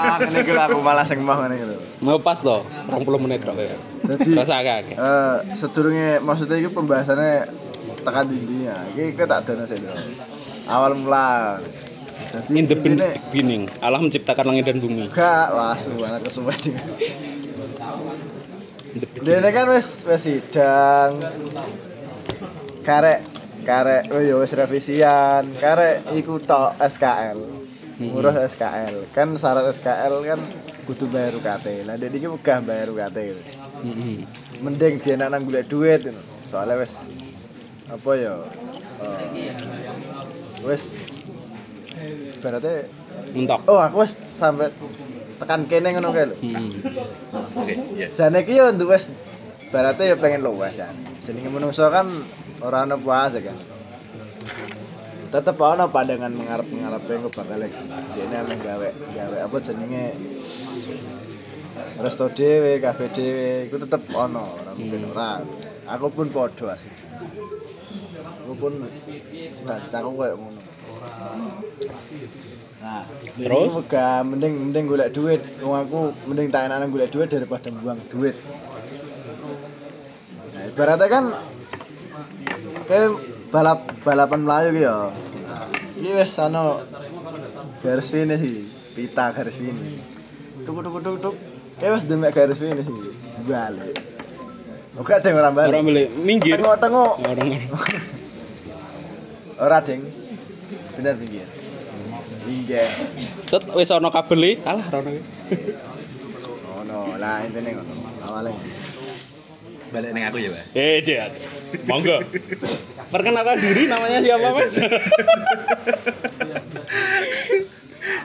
Ngene iki lho aku malah sing mau ngene iki lho. Mau pas to, 20 menit kok ya. Dadi eh sedurunge maksudnya iki pembahasannya tekan intinya. Iki kita tak sih lho. Awal mula. Jadi In the beginning, Allah menciptakan langit dan bumi. Gak, wah suwana kesuwen. Dene kan wis wis sidang. Karek karek oh ya wis revisian, karek iku tok SKL. Ngurus SKL. Kan syarat SKL kan kudu bayar UKT. Lah dene iki megah bayar UKT. Mending dia nang golek duit. Soalnya wis apa ya? eh, wis berarti Mentok. oh aku wis sampai tekan kene ngono kae lho. Oke, iya. Jane iki yo wis berarti ya pengen luwes ya. Jenenge menungso kan ora ono puasa kan. Tetep ono pandangan mengarep-mengarep engko bakal dene ameh gawe gawe apa jenenge resto dhewe, kafe dhewe, iku tetep ono, ora mungkin ora. Aku pun padha asli. Aku pun nah, aku koyo ngono. Nah, Terus? ini Wega mending mending golek duit. Wong aku mending tak enak golek duit daripada buang duit. Nah, ibaratnya kan kayak balap balapan Melayu ki ya. Ini wis ana garis finish sih, pita garis finish. Tuk tuk tuk tuk. Kayak wis demek garis finish sih. Balik. Oke, ada orang balik. Orang beli minggir. Tengok-tengok. Orang Ora, Ding. Bener pinggir. Pinggir. set wis ana kabel e, alah ora ono. Oh no, lah intine ngono. Awale. Balik neng aku ya, Pak. Eh, Jet. Monggo. Perkenalkan diri namanya siapa, Mas?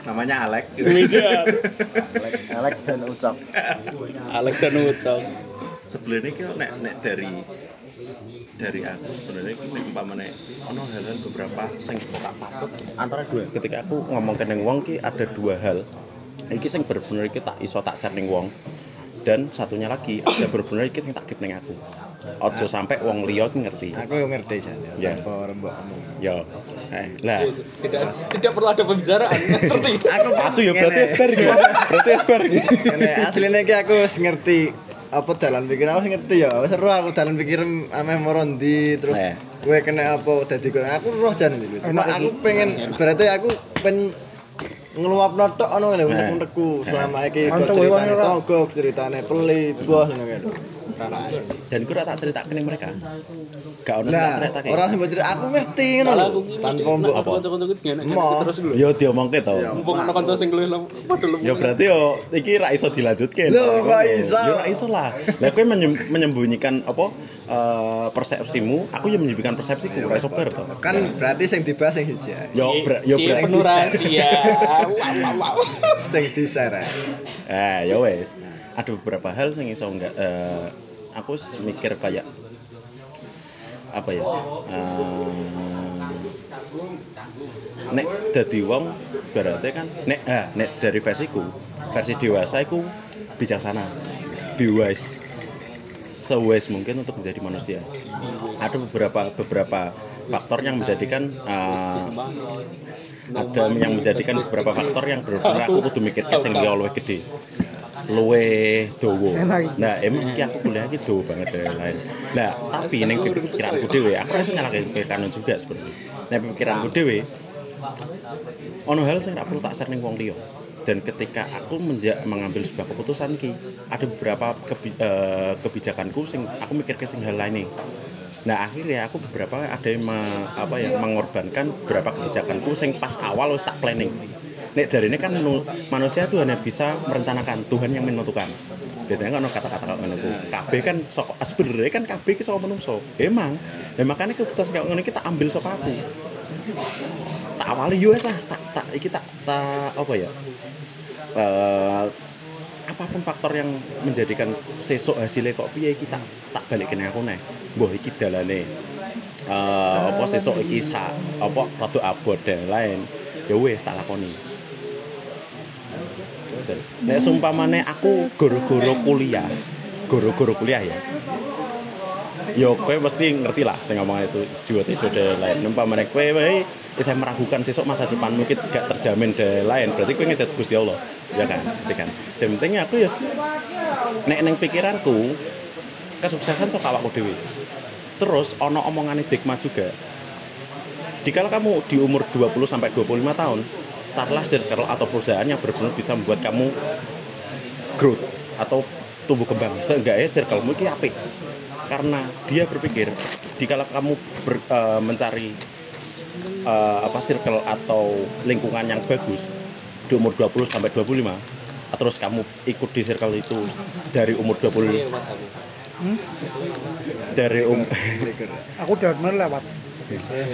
Namanya Alek. Jet. Alek, Alek dan ucap. Alek dan Ucok. Sebelumnya ki nek nek dari dari aku sebenarnya ki nek umpamane ono hal-hal beberapa sing tak patut antara dua ketika aku ngomong ke neng wong ki ada dua hal iki sing bener-bener iki tak iso tak share ning wong dan satunya lagi ada bener-bener iki sing tak keep ning aku ojo sampai wong liya ki ngerti Aku yang ngerti jan. Ya. Tanpa omong. ya eh lah Tidak tidak perlu ada pembicaraan itu. Aku asu ya berarti esper gitu berarti esper gitu Ngene asline iki aku wis ngerti apa dalan pikir aku ngerti ya. Seru aku dalan pikir ameh moro ndi terus Eh. kowe kena apa dadi. Aku roh jan. Cuma aku pengen berarti aku pengen ngeluap notok ono ngene unek-unekku selama iki kok ceritane togok, ceritane peli, bos ngono. Dan gue tak cerita ke mereka gak ono Nah, ceritake orang sing cerita aku ngerti ngono lho. Tanpa mbok apa kanca-kanca iki ngene Mo. terus dulu. yo diomongke to Mumpung ana kanca sing luwih. Ya berarti yo iki ra iso dilanjutke. Loh, kok iso? Ya ra iso lah. Lah kowe menyem- menyembunyikan apa eh, persepsimu, aku yang menyembunyikan persepsiku, ra iso bar to. kan berarti sing dibahas sing hiji ae. Yo ber yo ber. penuh rahasia. Sing di-share. ae. Eh, ya wes. Ada beberapa hal sing iso enggak eh, aku mikir kayak apa ya? Eh, nek dadi wong berarti kan nek ah, nek dari versiku versi dewasa iku bijaksana be wise sewise mungkin untuk menjadi manusia ada beberapa beberapa faktor yang menjadikan eh, ada yang menjadikan beberapa faktor yang benar-benar aku kudu mikir dia luwih gede luwe dowo nah emang iki aku kuliah iki dowo banget dari lain nah tapi ning pikiranku dhewe aku rasa nyalahke pikiranku juga sebenarnya. Nah pikiranku dhewe ono hal sing gak perlu tak share ning wong liya. Dan ketika aku menja- mengambil sebuah keputusan ki ada beberapa kebi- eh, kebijakanku sing aku mikir ke sing hal lainnya. Nah akhirnya aku beberapa ada yang me- apa ya mengorbankan beberapa kebijakanku sing pas awal wis tak planning nek jari ini kan nu- manusia itu hanya bisa merencanakan Tuhan yang menentukan. Biasanya kan kata-kata ngono ku. kabeh kan sok sebenarnya kan kabeh ki saka menungso. Emang. Nah makanya keputusan kayak ngono iki tak ambil saka aku. Tak awali wes lah. Tak tak iki tak apa ya? Eh, apa pun faktor yang menjadikan sesok hasilnya kok piye iki tak tak balikin aku nih mbah iki dalane eh apa sesok iki apa rada abot dan lain ya wes tak lakoni Betul. Nek sumpamane aku goro-goro kuliah, goro-goro kuliah ya. yo kowe mesti ngerti lah sing ngomong itu jiwa tejo de lain. Umpamane kowe wae bisa meragukan sesuk masa depan mungkin gak terjamin de lain. Berarti kowe ngejat Gusti Allah. Ya kan? Berarti kan? Yang penting aku ya nek neng pikiranku kesuksesan sok awakku dhewe. Terus ono omongane Jack Ma juga. Dikala kamu di umur 20 sampai 25 tahun carilah circle atau perusahaan yang benar-benar bisa membuat kamu growth atau tumbuh kembang. Seenggaknya circlemu itu apik. Karena dia berpikir dikala kamu ber- eh, mencari eh, apa circle atau lingkungan yang bagus di umur 20 sampai 25 terus kamu ikut di circle itu dari umur 20 dari um Aku udah lewat.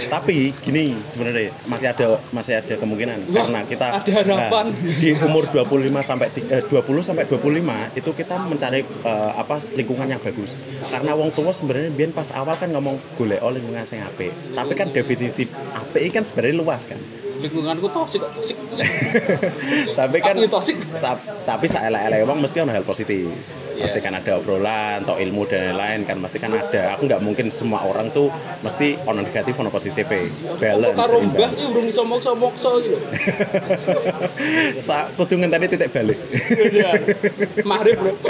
Tapi gini sebenarnya masih ada masih ada kemungkinan. Karena kita ada harapan. nah, di umur 25 sampai eh, 20 sampai 25 itu kita mencari eh, apa lingkungan yang bagus. Karena wong tua sebenarnya biar pas awal kan ngomong golek lingkungan sing apik. Tapi kan definisi apik kan sebenarnya luas kan lingkunganku toksik kok toksik tapi kan Aku toksik. ta- tapi saelek-elek wong mesti ada hal positif. Pasti kan ada obrolan atau ilmu dan lain-lain kan mesti kan ada. Aku nggak mungkin semua orang tuh mesti ono negatif ono positif balance karo mbah seimbang. ki urung iso mokso-mokso gitu. Sa kudu ngenteni titik balik. Mahrib bro.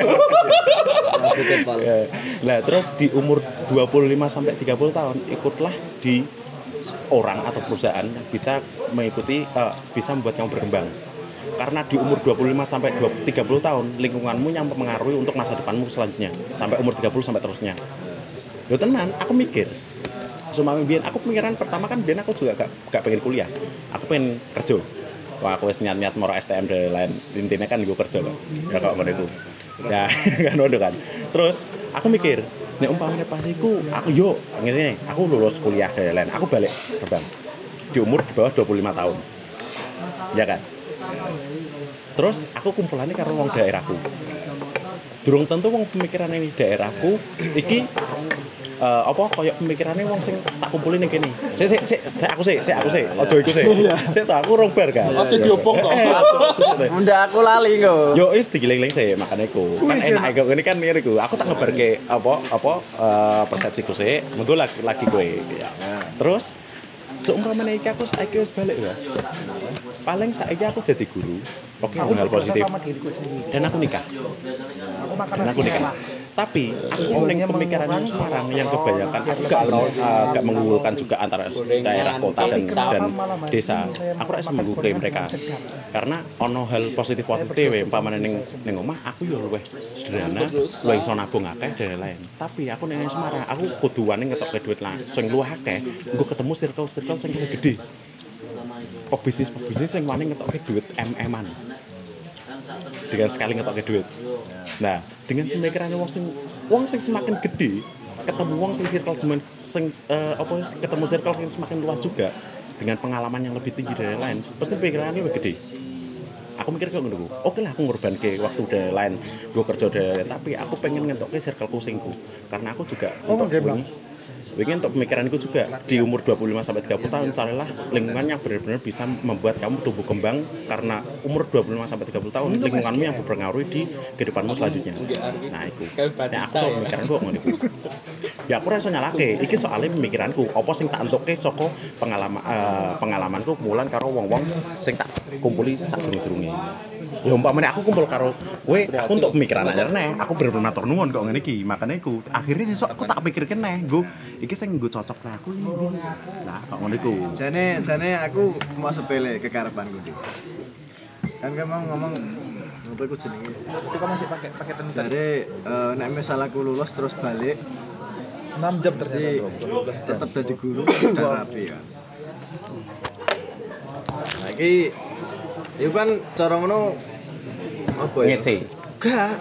Ya. Nah, terus di umur 25 sampai 30 tahun ikutlah di orang atau perusahaan bisa mengikuti eh, bisa membuat kamu berkembang. Karena di umur 25 sampai 20 30 tahun lingkunganmu yang mempengaruhi untuk masa depanmu selanjutnya sampai umur 30 sampai terusnya. Yo tenan, aku mikir. Cuma biyen aku pemikiran pertama kan biyen aku juga gak, gak pengen kuliah. Aku pengen kerja. Wah, aku wis niat-niat moro STM dan lain. Intinya kan gue kerja kok. Ya ngono itu. Ya, kan ngono kan. Terus aku mikir, nek umpamane pas iku aku yo ngene, aku lulus kuliah dan lain. Aku balik terbang. Di umur di bawah 25 tahun. Ya kan? Terus aku kumpulannya karo wong daerahku. Durung tentu wong pemikiran ini daerahku iki eh, apa koyo pemikirannya wong sing tak kumpulin ning kene. Sik sik sik sik aku sik, sik aku sik. Ojo iku sik. Sik tak aku rong bar kan. Ojo diopong kok. Eh, ojo, ojo, ojo. Unda aku lali kok. Yo is digiling-giling sih makanya ku. Kan enak kok ini kan ngene ku. Aku tak ngebarke apa apa eh, persepsiku sih. Mungkin lagi lagi gue. Ya. Terus seumpamane iki aku saiki wis balik ya. Paling saiki aku jadi guru. Oke, Aku hal positif. sama diriku sendiri. Dan aku nikah. Aku makan Dan aku nikah. merah. Tapi aku ning pemikiran yang sekarang yang kebanyakan aku gak eh, gak mengunggulkan juga antara daerah kota dan dan desa. Aku rasa menggugui mereka. Karena ono hal positif positif ya, umpamane ning ning omah aku yo luwih sederhana, luwih iso nabung akeh dan lain-lain. Tapi aku ning Semarang, aku kudu wani ngetokke duit lah. Sing luwih akeh, nggo ketemu circle-circle sing luwih gede. Pebisnis pebisnis sing wani ngetokke duit MM-an. Dengan sekali ngetokke duit. Nah, dengan pemikirannya wong sing wong sing semakin gede, ketemu wong sing circle cuman sing eh, apa ketemu circle yang semakin luas juga dengan pengalaman yang lebih tinggi dari lain, pasti pikirannya lebih gede. Aku mikir kayak ngono. Oke lah aku ngorban ke waktu udah lain, gue kerja udah lain, tapi aku pengen ngentok ke circleku singku. Karena aku juga Oh, untuk Wingi untuk pemikiranku juga di umur 25 sampai 30 tahun carilah lingkungan yang benar-benar bisa membuat kamu tumbuh kembang karena umur 25 sampai 30 tahun lingkunganmu yang berpengaruh di kehidupanmu selanjutnya. Nah, itu. Nah, aku soal pemikiran gue ngono iku. Ya aku rasa nyalake, iki soalnya pemikiranku. Apa sing tak entuke saka pengalaman eh, pengalamanku mulan karo wong-wong sing tak kumpuli sak durunge Ya umpamane aku kumpul karo kowe, aku untuk pemikiran neh. Aku bener-bener matur nuwun kok ngene iki. Makane iku akhirnya sesuk aku tak pikirke neh, nggo iki sing nggo cocok lah aku ini. Nah, kok ngono iku. Jane jane aku mau sepele kekarepanku. Kan kamu ngomong apa iku jenenge? Itu kan masih pakai pakai tentang Jadi eh, nek misal aku lulus terus balik 6 jam jadi ternyata. tetap jadi guru dan rapi kan. Nah, iki itu kan cara ngono apa ya? Ngece. Gak.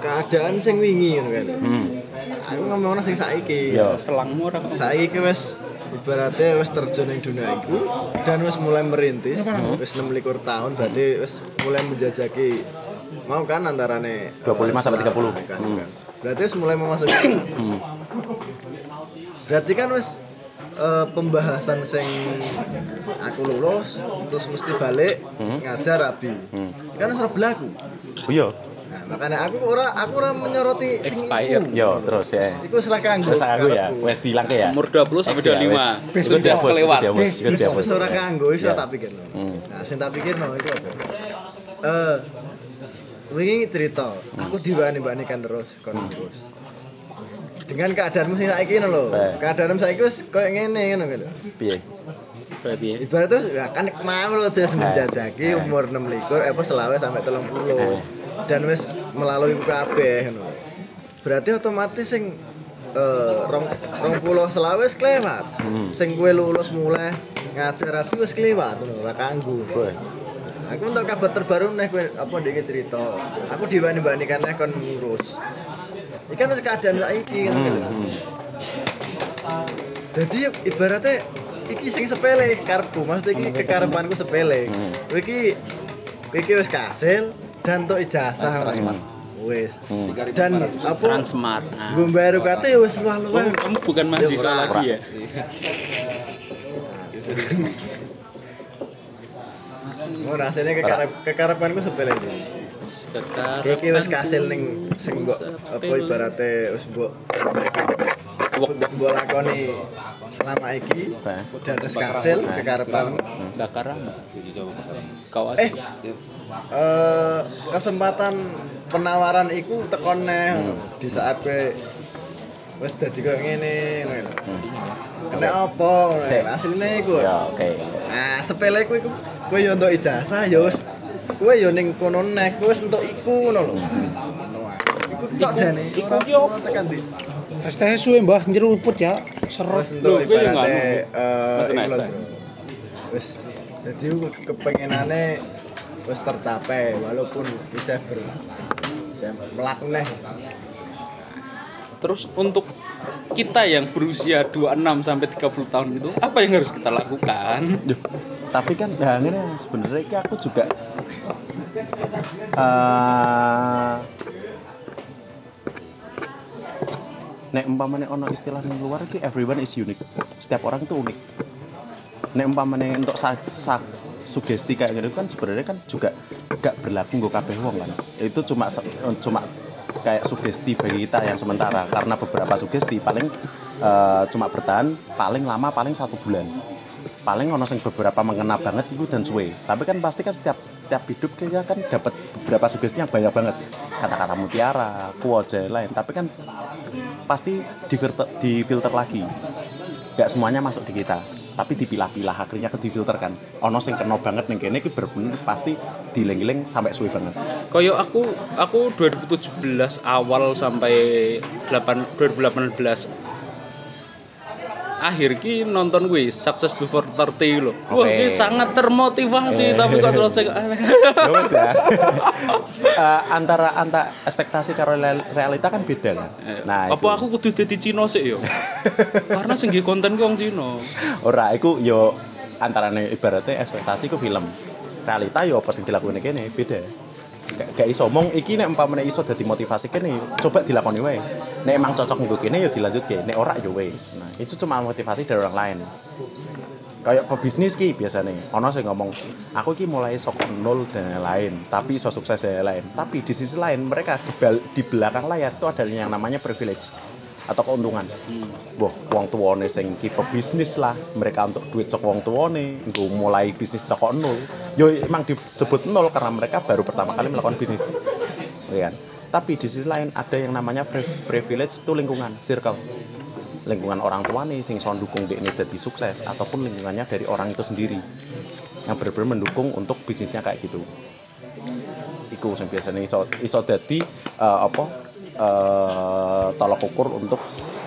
Keadaan sing wingi ngono kan. Hmm. Aku ngomongno sing saiki. Ya. selangmu ora. Saiki ki wis ibaratnya wis terjun ning dunia iku dan wis mulai merintis, wis 26 tahun berarti wis mulai menjajaki mau kan antarane 25 eh, sampai 30. selama, kan, Hmm. kan. Berarti wis mulai memasuki Berarti kan wis eh, pembahasan sing aku lulus terus mesti balik Hmm. ngajar abi. Hmm. Kan wis ora berlaku. Oh iya. Nah, makanya aku ora aku ora menyoroti Expired. Yo, terus ya. Iku serah kanggo. Terus aku ya, wes dilangke ya. Umur 20 sampai Eks ya, 25. wes. Wes, Itu dia bos, kelewat. dia bos, Wis wis wis ora kanggo, wis Ya. ora tak pikirno. Hmm. Nah, sing tak pikirno iku apa? Eh wingi cerita, aku diwani-wanikan terus kon Hmm. terus. Dengan keadaanmu sing saiki ngono lho. Eh. Keadaanmu saiki wis koyo ngene ngono lho. Piye? Berarti ya. Ibaratnya ya kan mau lo jas menjajaki Eh. umur 6 likur, eh apa selawe sampai 30 Eh. dan wis melalui ku kabeh ngono. Berarti otomatis sing eh rong rong puluh selawe wis kelewat. Hmm. Sing kue lulus mulai ngajar aku wis kelewat ngono, ora kanggo. Aku untuk kabar terbaru nih apa dia cerita. Aku nih kon ngurus. Ikan wis keadaan saiki ngono Hmm, lho. hmm. Jadi ibaratnya iki sing sepele karepku, maksudnya iki kekarepanku sepele. Hmm. Iki iki wis kasil dan untuk ijazah. Wis. Hmm. Dan apa Transmart. Nah. gue bayar UKT ya wis luah-luah. Oh, kamu bukan mahasiswa ora. lagi ya? Ngono hasilnya kekarep kekarepanku sepele iki. Iki wis kasil ning sing mbok apa ibaratnya wis mbok mbok mbok lakoni selama iki dan wis kasil kekarepanmu. bakar Kau. Eh, eh, kesempatan penawaran iku tekon neh di saat kowe wis dadi koyo ngene ngono lho. Kena apa asline iku. Ya, oke. Nah, sepele ku iku kowe yo entuk ijazah ya wis kowe yo ning kono neh kowe entuk iku ngono lho. Iku tok jane. Iku yo tekan ndi. Es teh suwe mbah nyeruput ya. Serot. Wis entuk ibarate eh. Wis dadi kepengenane wis tercapai walaupun bisa ber bisa melakukan neh. Terus untuk kita yang berusia 26 sampai 30 tahun itu apa yang harus kita lakukan? Tapi kan nah ini sebenarnya aku juga eh nek umpamane ono istilah yang luar ki everyone is unique. Setiap orang itu unik. Nek umpamane untuk sa, sa- sugesti kayak gitu kan sebenarnya kan juga gak berlaku nggo kabeh wong kan. Itu cuma cuma kayak sugesti bagi kita yang sementara. Karena beberapa sugesti paling eh, cuma bertahan paling lama paling satu bulan. Paling ono sing beberapa mengena banget itu dan suwe. Tapi kan pasti kan setiap setiap hidup kita kan dapat beberapa sugesti yang banyak banget. Kata-kata mutiara dan lain. Tapi kan pasti difilter, difilter lagi. Gak semuanya masuk di kita. Tapi dipilah-pilah akhirnya ke difilter kan. Ono sing kena banget ning kene bener pasti dileng-leng sampai suwe banget Koyo aku aku 2017 awal sampai 8 2018 akhir ki nonton gue Success Before 30 loh. Wah, Oke. ini sangat termotivasi tapi kok selesai kok Ya ya. Eh, antara antara ekspektasi karo real- realita kan beda kan. Nah, apa itu. aku kudu dadi Cina sih yo? Karena sing konten ku wong Cina. ora iku yo antarane ibaratnya ekspektasi ku film. Realita yo apa sing dilakukan kene beda. Gak, iso omong iki nek umpamane iso dadi motivasi kene coba dilakoni wae. Nek emang cocok nggo kene yo dilanjutke, nek ora yo wes. Nah, itu cuma motivasi dari orang lain. Kayak pebisnis ki biasanya, ono sing ngomong, aku ki mulai sok nol dan lain-lain, tapi iso sukses dan lain-lain. Tapi di sisi lain mereka di, di belakang layar itu ada yang namanya privilege atau keuntungan. Boh, wong tuane sing ki pebisnis lah, mereka untuk duit sok wong tuane, nggo mulai bisnis saka nol. Yo emang disebut nol karena mereka baru pertama kali melakukan bisnis. Ya? Tapi di sisi lain ada yang namanya pri- privilege itu lingkungan, circle. Lingkungan orang tua nih sing iso dukung dia ini jadi sukses ataupun lingkungannya dari orang itu sendiri yang benar-benar mendukung untuk bisnisnya kayak gitu. Iku sing biasanya iso iso dadi eh, apa eh, tolak ukur untuk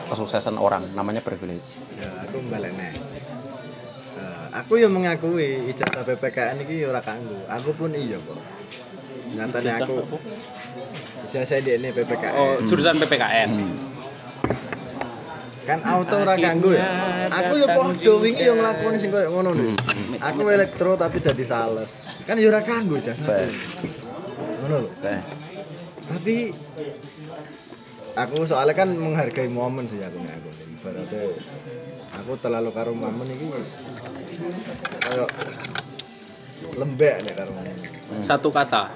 kesuksesan orang namanya privilege. Ya, aku balik nih. aku yang mengakui ijazah PPKN ini ora kanggo. Aku pun iya kok. Nyatanya Ijazah aku ijazah di ini PPKN. Oh, jurusan PPKN. kan auto ora kanggo ya. Aku yo podo wingi yo nglakoni sing koyo ngono lho. Aku elektro tapi dadi sales. Kan yo ora kanggo jasa. Baik. Ngono lho. Teh. Tapi aku soalnya kan menghargai momen sih aku nek aku. Ibaratnya aku terlalu karo momen iki kayak lembek nek karo momen. Satu kata.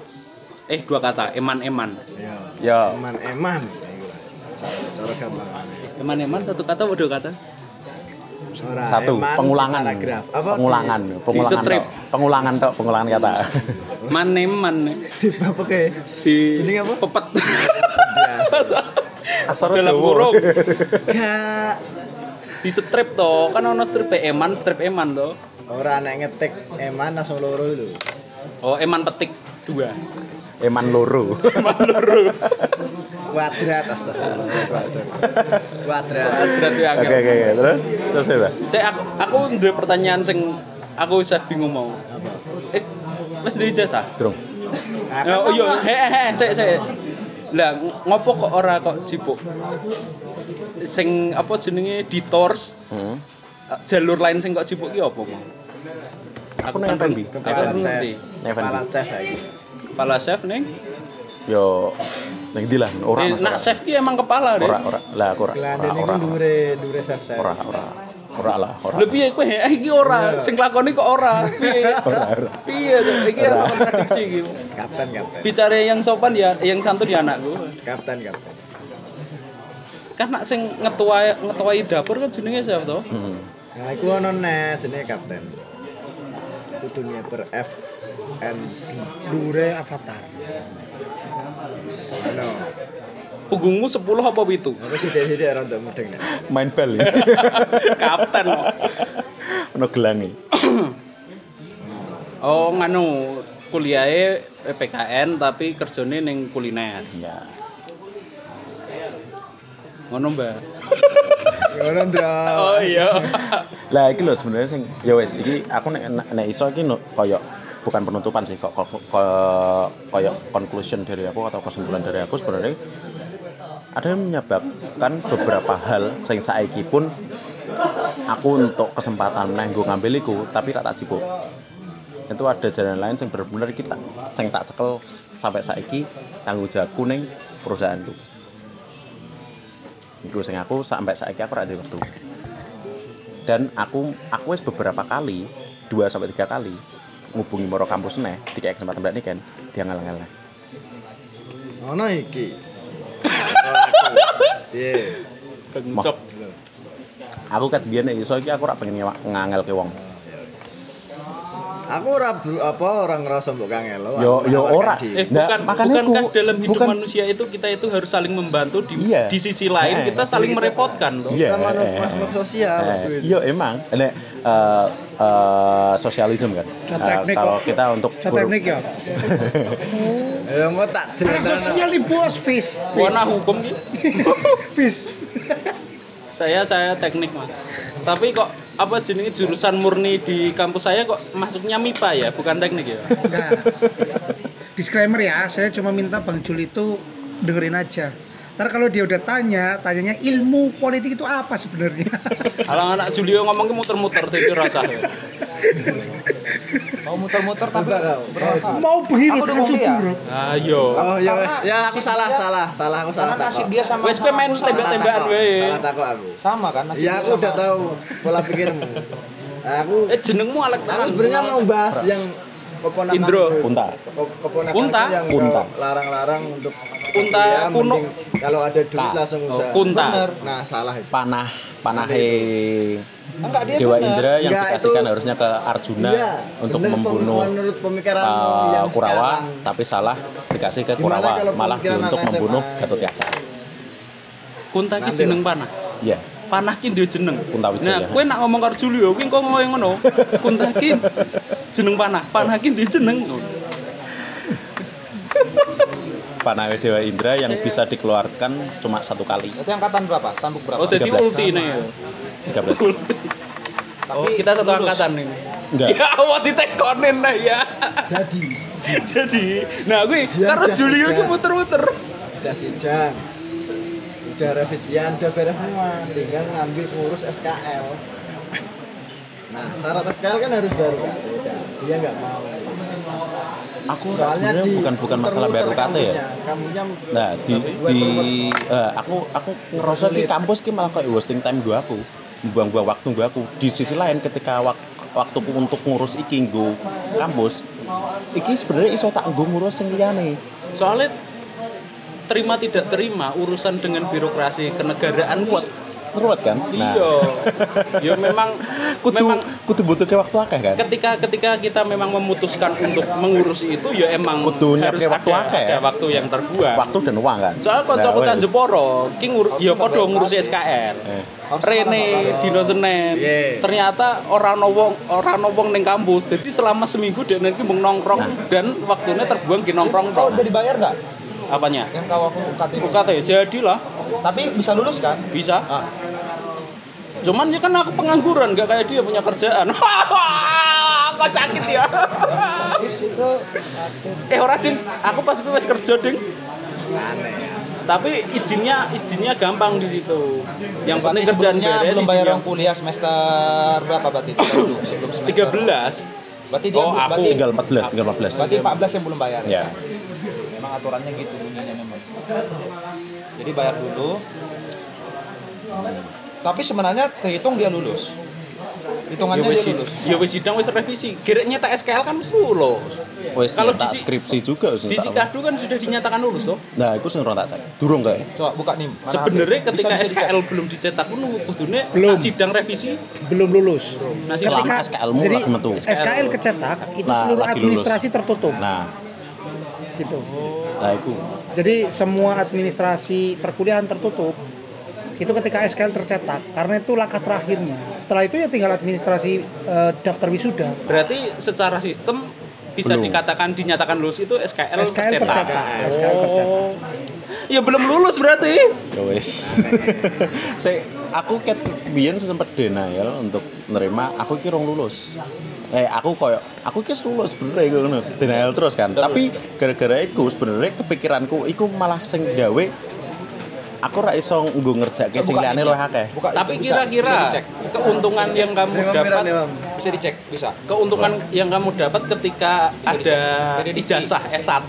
Eh dua kata, eman-eman. Ya. Ya. Eman-eman. Cara gampang. Eman-eman satu kata atau dua kata? Ora, Satu, eman pengulangan. Paragraf. Apa? pengulangan, pengulangan. strip. tok. Pengulangan tok, pengulangan kata. Maneman Di apa ke? di Jenenge apa? pepet. Biasa. Aksara Dalam kurung. Gak. Di strip toh, kan ono strip eman, strip eman toh. Ora nek ngetik eman langsung loro lho. Oh, eman petik dua. Eman loro. Kuadrat astagfirullah. Kuadrat. Kuadrat. Berarti Oke oke oke. Terus terus apa? Saya aku aku duwe pertanyaan sing aku usah bingung mau. Eh, wis duwe jasa? Durung. Oh iya, he he saya saya. Lah ngopo kok ora kok jipuk? Sing apa jenenge ditors eh, jalur lain sing kok jipuk ki apa mau? Aku nang. Aku Kepala chef. Kepala chef lagi. Kepala chef ning. Yo ning ndi lah ora Eh, nak chef ki emang kepala deh. Ora ora. Lah aku ora. Chef chef. Ora ora. Ora lah, ora. Lho piye kowe eh, iki ora, sing lakoni kok ora. Piye? Ora ora. Piye? Iki ada kontradiksi iki. Kapten kapten. Bicara yang sopan ya, yang santun ya anakku. Kapten kapten. Kan nak sing ngetuai ngetuai dapur kan jenenge siapa toh? Heeh. Nah, iku ono nek jenenge kapten. Kudunya per F N Dure avatar. Ano. Punggungmu 10 apa itu? Aku sithik-sithik ora untuk mudeng nek. Main bal. ya. Kapten. Ono gelangi. Oh, nganu kuliahnya PPKN tapi kerjane ning kuliner. Ya. Ngono, Mbak. Ngono, Ndra. Oh iya. Lah iki lho sebenarnya sing ya wis iki aku nek nek- iso iki no- koyo bukan penutupan sih kok kok kok- koyo conclusion dari aku atau kesimpulan dari aku sebenarnya ada yang menyebabkan beberapa hal sing saiki pun aku untuk kesempatan nanggo ngambil iku tapi tak tak cipuk itu ada jalan lain yang benar-benar kita sing tak cekel sampai saiki tanggung jawabku ning perusahaanku. Iku sing aku sampai saiki aku ada waktu. Dan aku aku wis beberapa kali dua sampai tiga kali ngubungi moro kampus neh tiga kesempatan berani kan dia ngalang-ngalang Ono iki. Piye? Kencok. aku kat biyen nek iso iki aku ora pengen ngangel ke wong Aku ora apa orang ngerasa mbok kangelo. Yo- yo ora. Eh, Nah, bukan makanya bukankah aku- dalam hidup bukan- manusia itu kita itu harus saling membantu di Iya. di sisi lain Eh, kita saling merepotkan toh. iya Kita eh, makhluk sosial, eh, iya emang nek eh, eh, sosialisme kan teknik kalau kita untuk teknik ya. Ya mau tak Anak delok. sosial di bos, fish. Warna hukum ki. Fish. Saya saya teknik mas. Tapi kok apa jenenge jurusan murni di kampus saya kok masuknya MIPA ya, bukan teknik ya. Nah, disclaimer ya, saya cuma minta Bang Jul itu dengerin aja. Ntar kalau dia udah tanya, tanyanya ilmu politik itu apa sebenarnya? Kalau anak Julio ngomongnya muter-muter jadi rasa. Mau muter-muter tapi kau. Mau ngomong ya. subur. Ayo. Oh ya wes. Ya aku salah salah salah aku salah nasib takok. dia sama Wes main tembak-tembakan wae. Salah takok aku. sama kan nasib Ya aku udah tahu pola pikirmu. Aku Eh jenengmu Alek aku tenan. sebenarnya mau bahas yang keponakan Indro. Punta. keponakan Kunta? yang Kunta. kau larang-larang untuk Kunta kuliah, kuno. kalau ada duit Ta. langsung Oh, usaha. Kunta. Bener. Nah, salah itu. panah panahe enggak dia Dewa bener. Indra yang Enggak, dikasihkan itu- harusnya ke Arjuna Iya, untuk bener, membunuh menurut pemikiranmu uh, yang Kurawa sekarang. tapi salah dikasih ke Gimana Kurawa malah pemikiran untuk membunuh? Gatot Kaca Kunta ki jeneng panah. iya Panah ki duwe jeneng. Kunta Wijaya. Nah, kowe nak ngomong karo Julio kuwi kok ngoyo ngono. Kunta ki jeneng panah. Panah ki duwe jeneng. Panah Dewa Indra yang bisa dikeluarkan cuma satu kali Itu angkatan berapa? Stambuk berapa? Oh, jadi 13. ulti nih. ya. 13 Oh, kita satu angkatan ini. enggak Ya awak ditekonin lah ya. Jadi, Jadi, nah gue karo Julio ku muter-muter. udah sidang. Udah revisian, udah beres semua. Tinggal ngambil ngurus SKL. Nah, syarat SKL kan harus baru kan? Dia nggak mau. Aku Soalnya di bukan bukan masalah baru muter-muter kata ya. kamunya. Nah di buat di eh, aku aku ngerasa di kampus ki malah kayak wasting time gue aku. Buang-buang waktu gue aku. Di sisi lain ketika wak, waktu untuk ngurus iki nggo kampus iki sebenarnya iso tak nggo ngurus sing liyane. Soalnya terima tidak terima urusan dengan birokrasi kenegaraan kuat ruwet kan? Iya. Ya memang kudu memang kudu butuh ke waktu akeh kan? Ketika ketika kita memang memutuskan untuk mengurus itu ya emang Kudu harus waktu akeh, ada ya? waktu yang terbuang. Waktu dan uang kan? Soal kanca kanca Jeporo ki ngur ya padha ngurusi SKL Eh. Rene dino Senin ternyata orang wong orang wong ning kampus. Jadi selama seminggu dia nanti mung nongkrong dan waktunya terbuang di nongkrong Kau tok. udah dibayar nggak? apanya? Yang kau aku UKT? UKT jadilah. Tapi bisa lulus kan? bisa. Ah. Cuman ya kan aku pengangguran gak kayak dia punya kerjaan kok sakit ya eh orang ding aku pas wis kerja ding tapi izinnya izinnya gampang di situ yang penting sebelumnya beres belum bayar uang kuliah semester berapa berarti? Dulu sebelum semester. 13 Berarti dia Oh, aku. berarti, tinggal 14 tinggal 14 berarti 14 yang belum bayar ya Memang aturannya gitu bunyinya memang. Jadi bayar dulu. Tapi sebenarnya terhitung dia lulus. ya Hitungannya wis dia lulus. ya wis sidang wis revisi gereknya tak SKL kan wis lulus wis Kalau di si- skripsi juga wis di Sikadu kan sudah dinyatakan lulus toh nah itu sing ora tak cek durung kae Coba buka nih. sebenarnya ketika Bisa- bisa SKL belum dicetak pun kudune Belum. sidang revisi belum lulus. nah selama SKL mu jadi lagi metu SKL kecetak itu Nah, seluruh lagi lulus. administrasi tertutup nah gitu. nah itu Jadi semua administrasi perkuliahan tertutup itu ketika SKL tercetak karena itu langkah terakhirnya. Setelah itu ya tinggal administrasi eh, daftar wisuda. berarti secara sistem bisa Belum. dikatakan dinyatakan lulus itu SKL, SKL tercetak. tercetak. SKL tercetak. Oh. Ya belum lulus berarti. ya saya aku ket biyen sempat denial untuk nerima aku ki rong lulus eh aku koyo aku ki lulus bener ya ngono denial terus kan tapi gara-gara iku sebenarnya kepikiranku iku malah sing gawe aku ra iso nggo ngerjakke sing liyane luwih akeh. Tapi kira-kira keuntungan yang kamu dapat Bisa dicek, bisa. keuntungan yang kamu dapat ketika ada ijazah S1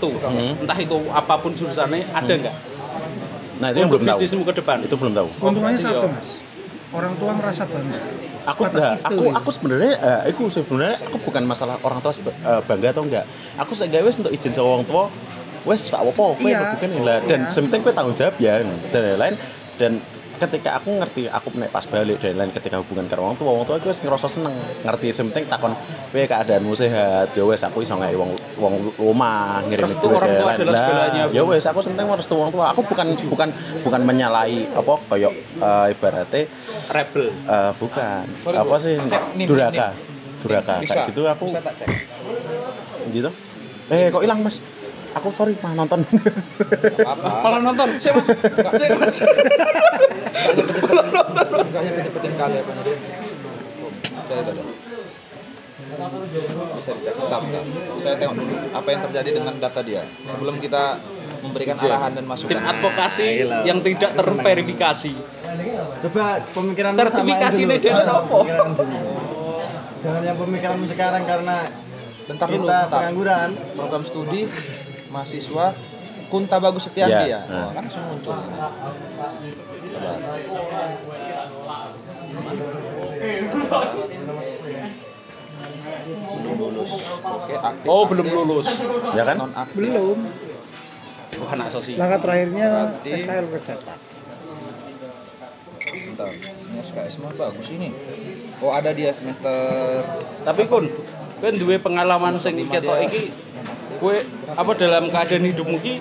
entah itu apa pun jurusannya ada nggak? Nah itu yang belum tahu. bisnismu ke depan. Itu belum tahu. Keuntungannya Iya. satu mas. Orang tua merasa bangga. aku nah, itu, aku ya. aku sebenarnya eh, aku sebenarnya aku bukan masalah orang tua eh, bangga atau enggak. Aku saya gawe untuk izin sama orang tua wes gak apa-apa kowe Iya. bukan lah. Dan Iya. sementing kowe tanggung jawab ya dan lain-lain. Dan ketika aku ngerti aku nek pas balik dan lain ketika hubungan karo orang tua orang tua aku wis ngerasa seneng. Ngerti sementing takon kowe keadaanmu sehat. Ya wes aku iso ngai wong wong omah ngirim orang tua adalah segalanya, Bu. ya wes aku sementing restu orang tua. Aku bukan bukan bukan menyalahi apa koyo eh, ibaratnya rebel. Eh, bukan. Apa sih? Duraka duraka kayak gitu aku. Bisa tak cek. gitu. Eh kok hilang mas aku sorry mah nonton Apa? malah nonton saya mas saya mas Makanya pedepetin kali apa nanti. Udah, udah, udah. Bisa dicek. Bentar. Saya tengok dulu apa yang terjadi dengan data dia sebelum kita memberikan arahan dan masukan. tim advokasi yang tidak terverifikasi Coba pemikiran Sertifikasi ini dia apa? Jangan yang pemikiranmu sekarang karena Bentar dulu, kita bentar. pengangguran. Program studi mahasiswa Kunta Bagus Setiandi Ya, ya. nah. Oh, langsung muncul. Coba. Belum lulus. Oke, aktif. oh belum aktif. lulus ya kan Non aktif. belum. wah anak sosi Langkah terakhirnya Berarti- SKL tercetak. Bentar. Ini SKS mah bagus ini. Oh, ada dia semester tapi kun kan duwe pengalaman sing ketok iki kowe apa dalam keadaan hidupmu ki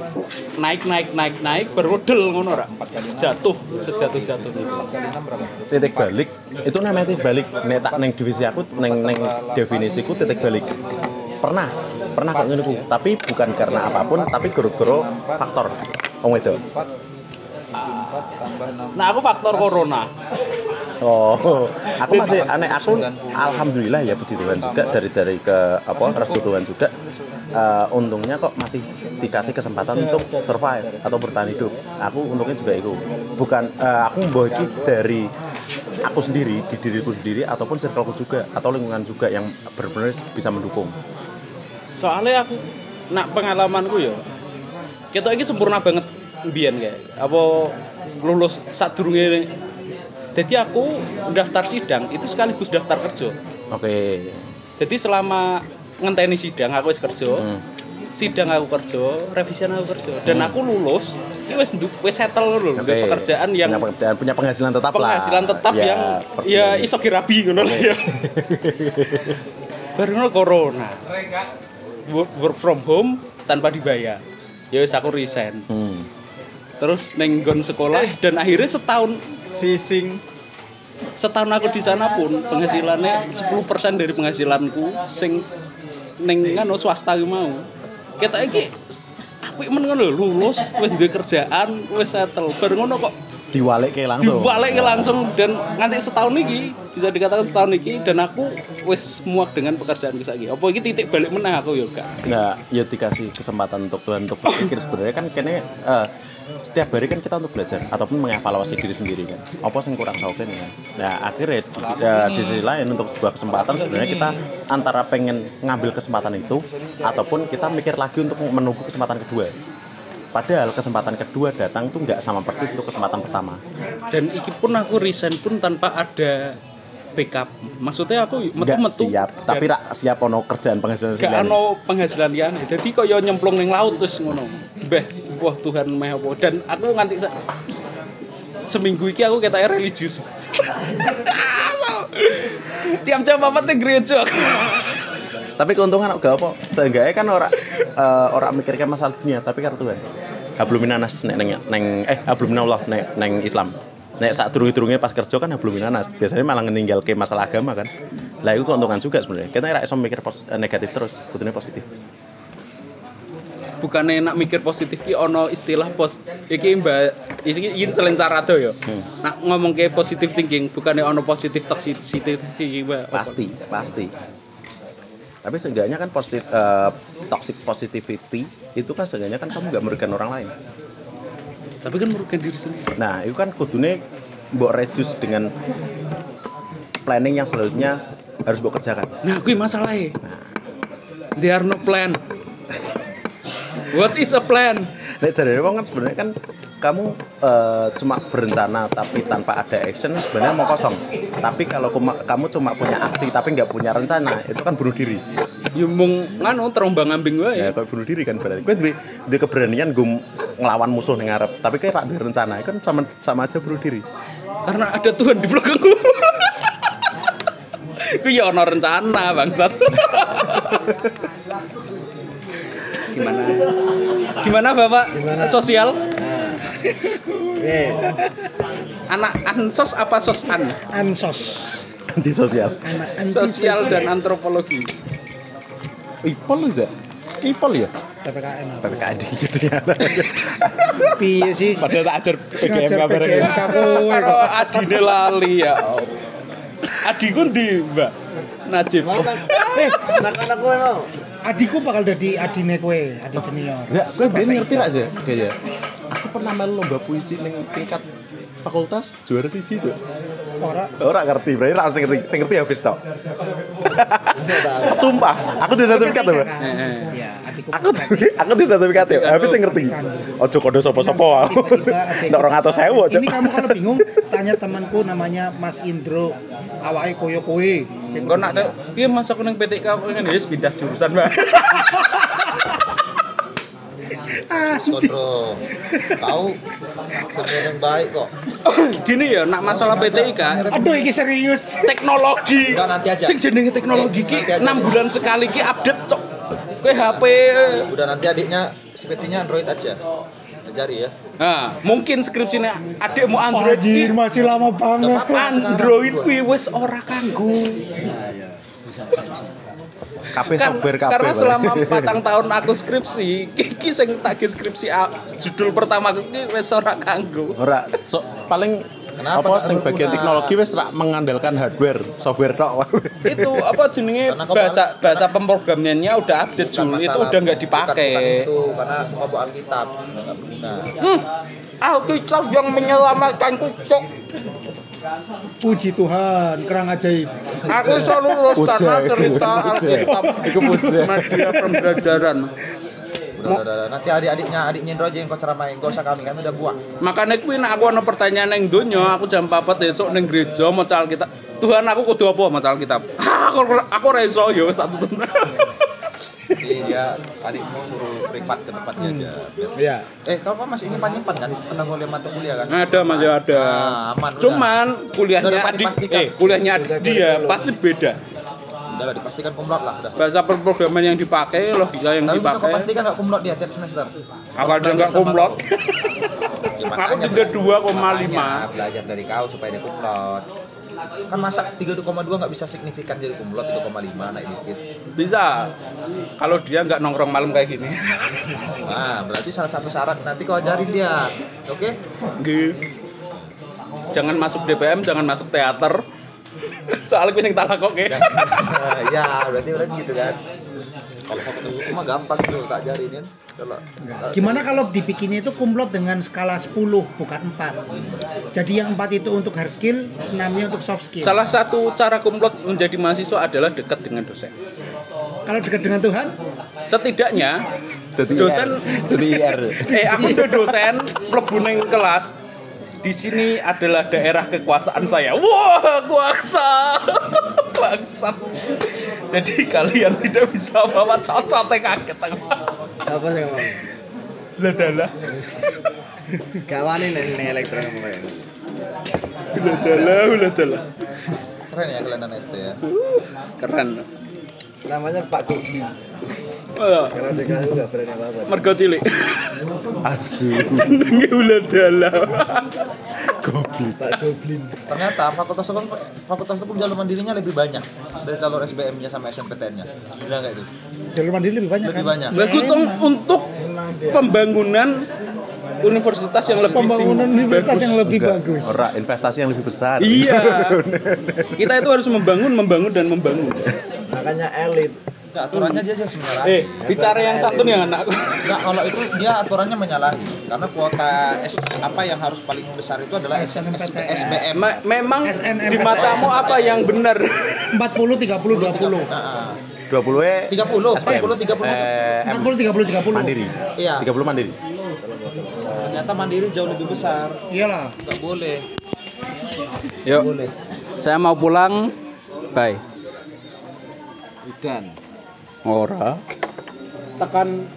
naik naik naik naik berwedel ngono ora jatuh sejatuh jatuh itu. Kali 6 berapa? titik balik. Itu namanya titik balik. Nek tak neng divisi aku neng neng definisiku titik balik. Pernah pernah kok ku. tapi bukan karena apa pun tapi guru-guru faktor. Wong itu 4 74 tambah 6 nah aku faktor corona Oh, aku masih aneh aku alhamdulillah ya puji Tuhan juga dari dari ke apa restu Tuhan juga eh, untungnya kok masih dikasih kesempatan untuk survive atau bertahan hidup. Aku untungnya juga itu. Bukan eh, aku membawa dari aku sendiri di diriku sendiri ataupun circleku juga atau lingkungan juga yang benar-benar bisa mendukung. soalnya aku nak pengalamanku ya kita ini sempurna banget biyen kayak apa lulus saat durunge jadi aku daftar sidang itu sekaligus daftar kerja Oke. Jadi selama ngenteni sidang aku wis kerja. Hmm. Sidang aku kerja, revisian aku kerja dan aku lulus. Iki wis ndu- wis settle lho Oke. okay. pekerjaan yang punya pekerjaan punya penghasilan tetap lah. penghasilan tetap Ya, yang per- ya iso dirabi ngono lah ya. Baru corona. Work, work from home tanpa dibayar. Ya wis aku resign. Hmm. Terus neng nggon sekolah dan akhirnya setahun Sising. setahun aku di sana pun penghasilannya 10% dari penghasilanku sing neng ngano swasta mau. Kita iki apik men ngono lulus wis duwe kerjaan, wis settle. Bar ngono kok Diwalik kayak langsung. dibalik langsung dan nganti setahun iki bisa dikatakan setahun iki dan aku wis muak dengan pekerjaanku saiki. Apa iki titik balik meneh aku ya gak. nggak ya dikasih kesempatan untuk Tuhan untuk berpikir sebenarnya kan kene eh, setiap hari kan kita untuk belajar ataupun mengevaluasi diri sendiri kan. Apa yang kurang tahu kan? Ya nah akhirnya ya, di sisi lain untuk sebuah kesempatan sebenarnya kita antara pengen ngambil kesempatan itu ataupun kita mikir lagi untuk menunggu kesempatan kedua. Padahal kesempatan kedua datang tuh nggak sama persis untuk kesempatan pertama. Dan iki pun aku resign pun tanpa ada backup. Maksudnya aku metu-metu siap tapi rak siap ono kerjaan penghasilan gak ono penghasilan liyane. Dadi kaya nyemplung ning laut terus ngono. Beh, wah Tuhan meh apa. Dan aku nganti sa- seminggu iki aku ketake religius. Tiap jam apa ning gereja. tapi keuntungan gak apa seenggaknya kan orang eh, orang mikirkan masalah dunia tapi karena Tuhan habluminanas neng, neng eh habluminallah nek neng Islam nek saat turun turunnya pas kerja kan habluminanas biasanya malah meninggal ke masalah agama kan. Lah itu keuntungan juga sebenarnya. Kita nggak bisa mikir eh, negatif terus kudunya positif. Bukannya nak mikir positif ki ono istilah pos iki mbak iki iki selain carado ya. Nak ngomong ke positive thinking bukannya ono positif toxicity mbak. pasti pasti. Tapi seenggaknya kan positif eh, toxic positivity itu kan seenggaknya kan kamu nggak merugikan orang lain Tapi kan merugikan diri sendiri. Nah, itu kan kudune mbok reduce dengan planning yang selanjutnya harus mbok kerjakan. Nah, kui masalahnya. There are no plan. What is a plan? Nek jadi wong kan sebenarnya kan kamu eh, cuma berencana tapi tanpa ada action sebenarnya mau kosong. Tapi kalau kuma- kamu cuma punya aksi tapi nggak punya rencana, itu kan bunuh diri. Ya mung nganu terombang ambing wae. Ya, kalau bunuh diri kan berarti. Gue duwe duwe keberanian gue ngelawan musuh ning ngarep, tapi kayak tak duwe rencana, kan sama sama aja bunuh diri. Karena ada Tuhan di belakangku. Ku ya ono rencana bangsat. Gimana? Gimana Bapak? Sosial? Anak ansos apa sosan? Ansos. Anti sosial. Anak anti Sosial dan antropologi. Ipol Zak? Ipol ya? PPKN apa? PPKD gitu ya. Piye sih? Padahal tak ajar PGM kowe Karo adine lali ya. Allah. Adiku ndi, Mbak? Najib. Eh, Anak-anak gue mau. adikku bakal jadi adine kowe, adik senior. Ya, gue biar ngerti lah sih, kayaknya. Aku pernah melu lomba puisi ning tingkat fakultas juara siji tuh. Ora Ora ngerti, berarti ora sing ngerti, sing ngerti habis tok. Sumpah, aku tuh sertifikat tuh, Mbak. Ya, adikku Aku aku tuh sertifikat ya, habis sing ngerti. Ojo kode sapa-sapa adikku Nek 200.000 aja. Ini kamu kalau bingung tanya temanku namanya Mas Indro. Awake koyo kowe. Kok nak piye mas aku nang PTK ya wis pindah jurusan, Mbak. Kontrol. Tahu senior yang baik kok. Gini ya, nak masalah PTIK, Aduh, iki serius. teknologi. Enggak, nanti aja. Sing jenenge teknologi ki Nanti aja. 6 bulan sekali ki update cok. Kowe HP. Udah nanti adiknya skripsinya Android aja. Cari ya. Nah, mungkin skripsinya adekmu Android Anjir, ki masih lama banget. Android kuwi wis ora kanggo. Kabeh Kan, software kabeh. karena selama patang tahun aku skripsi, ki sing tak skripsi a- judul pertama ki wis ora kanggo. Ora, so, paling Kenapa apa sing bagian teknologi wis rak mengandalkan hardware, software tok. itu apa jenenge bahasa bahasa pemrogramannya udah update Jul itu udah nggak dipakai Bukan, itu karena bawa Alkitab nggak berguna. hmm, Alkitab yang menyelamatkanku cok Puji Tuhan, kerang ajaib. aku selalu lulus karena cerita. Alkitab Iku media pembelajaran. Nanti adik-adiknya adiknya Indro aja yang kau ceramain. Gak usah kami, kami udah buang. makanya kuwi nek aku ana pertanyaan ning donya aku jam 4 besok ning gereja maca Alkitab Tuhan aku kudu apa masalah kitab? Ah, aku aku ora iso ya tutup. Jadi dia tadi mau suruh privat ke tempatnya aja. Iya. Eh, kalau masih ingin nyimpan kan? Pernah kuliah mata kuliah kan? Ada masih ada. Ah, aman, udah. Cuman kuliahnya Udah adik, dipastikan. eh kuliahnya adik dia pasti beda. Udah lah, dipastikan kumlot lah, udah. Bahasa perprograman yang dipakai, logika yang Tapi bisa kau dipakai. pastikan nggak kumlot dia tiap semester? Apa dia nggak Sama kumlot? kau. Ya, Aku makanya tiga bela- dua koma makanya lima. Belajar dari kau supaya dia kumlot. Kan masa 3,2 nggak bisa signifikan jadi kumlot 3,5 naik dikit. Bisa. Kalau dia nggak nongkrong malam kayak gini. Nah, berarti salah satu syarat nanti kau ajarin dia. Oke? Nggih. Jangan masuk DPM, jangan masuk teater. Soalnya gue sing tak kok ya, berarti berarti gitu kan. Kalau hukum mah gampang tuh tak ajarin kan. Kalau Gimana kalau dibikinnya itu kumlot dengan skala 10 bukan 4. Jadi yang 4 itu untuk hard skill, 6-nya untuk soft skill. Salah satu cara kumlot menjadi mahasiswa adalah dekat dengan dosen. Kalau dekat dengan Tuhan, Setidaknya dosen Jadi IR. eh aku udah dosen mlebu ning kelas di sini adalah daerah kekuasaan saya. Wah, kuasa. Bangsat. Jadi kalian tidak bisa bawa cocot kaget aku. Siapa sih ngomong? Lah dalah. Gak wani nih nih elektron ngomong. Lah dalah, lah dalah. keren ya kelihatan FT ya. Keren. Namanya Pak Gobi. Oh, Karena dia kan gak berani apa-apa. mergo cilik. Asu. Jenenge ulah dalah. Pak Goblin. Ternyata fakultas hukum fakultas hukum jalur mandirinya lebih banyak dari jalur SBM-nya sama SNPTN-nya. Gila nggak itu? jalur mandiri lebih banyak Lebih kan? banyak. Bagus untuk pembangunan universitas yang lebih Pembangunan tinggi. universitas Bagus. yang lebih bagus. Ora investasi yang lebih besar. Iya. Kita itu harus membangun, membangun dan membangun. Makanya elit. Enggak, aturannya dia harus menyalahi. Eh, bicara yang satu nih anakku. Enggak, kalau itu dia aturannya menyalahi. Karena kuota S, apa yang harus paling besar itu adalah S- S- SBM. Me- memang di matamu apa yang benar? 40 30 20. Nah, 20 e 30, SPM. 40, 30. Eh, M. 40 30 30. Mandiri. Iya. 30 mandiri. ternyata mandiri jauh lebih besar. Iyalah. Enggak boleh. Yuk. Saya mau pulang. Bye. Dan Ora. Tekan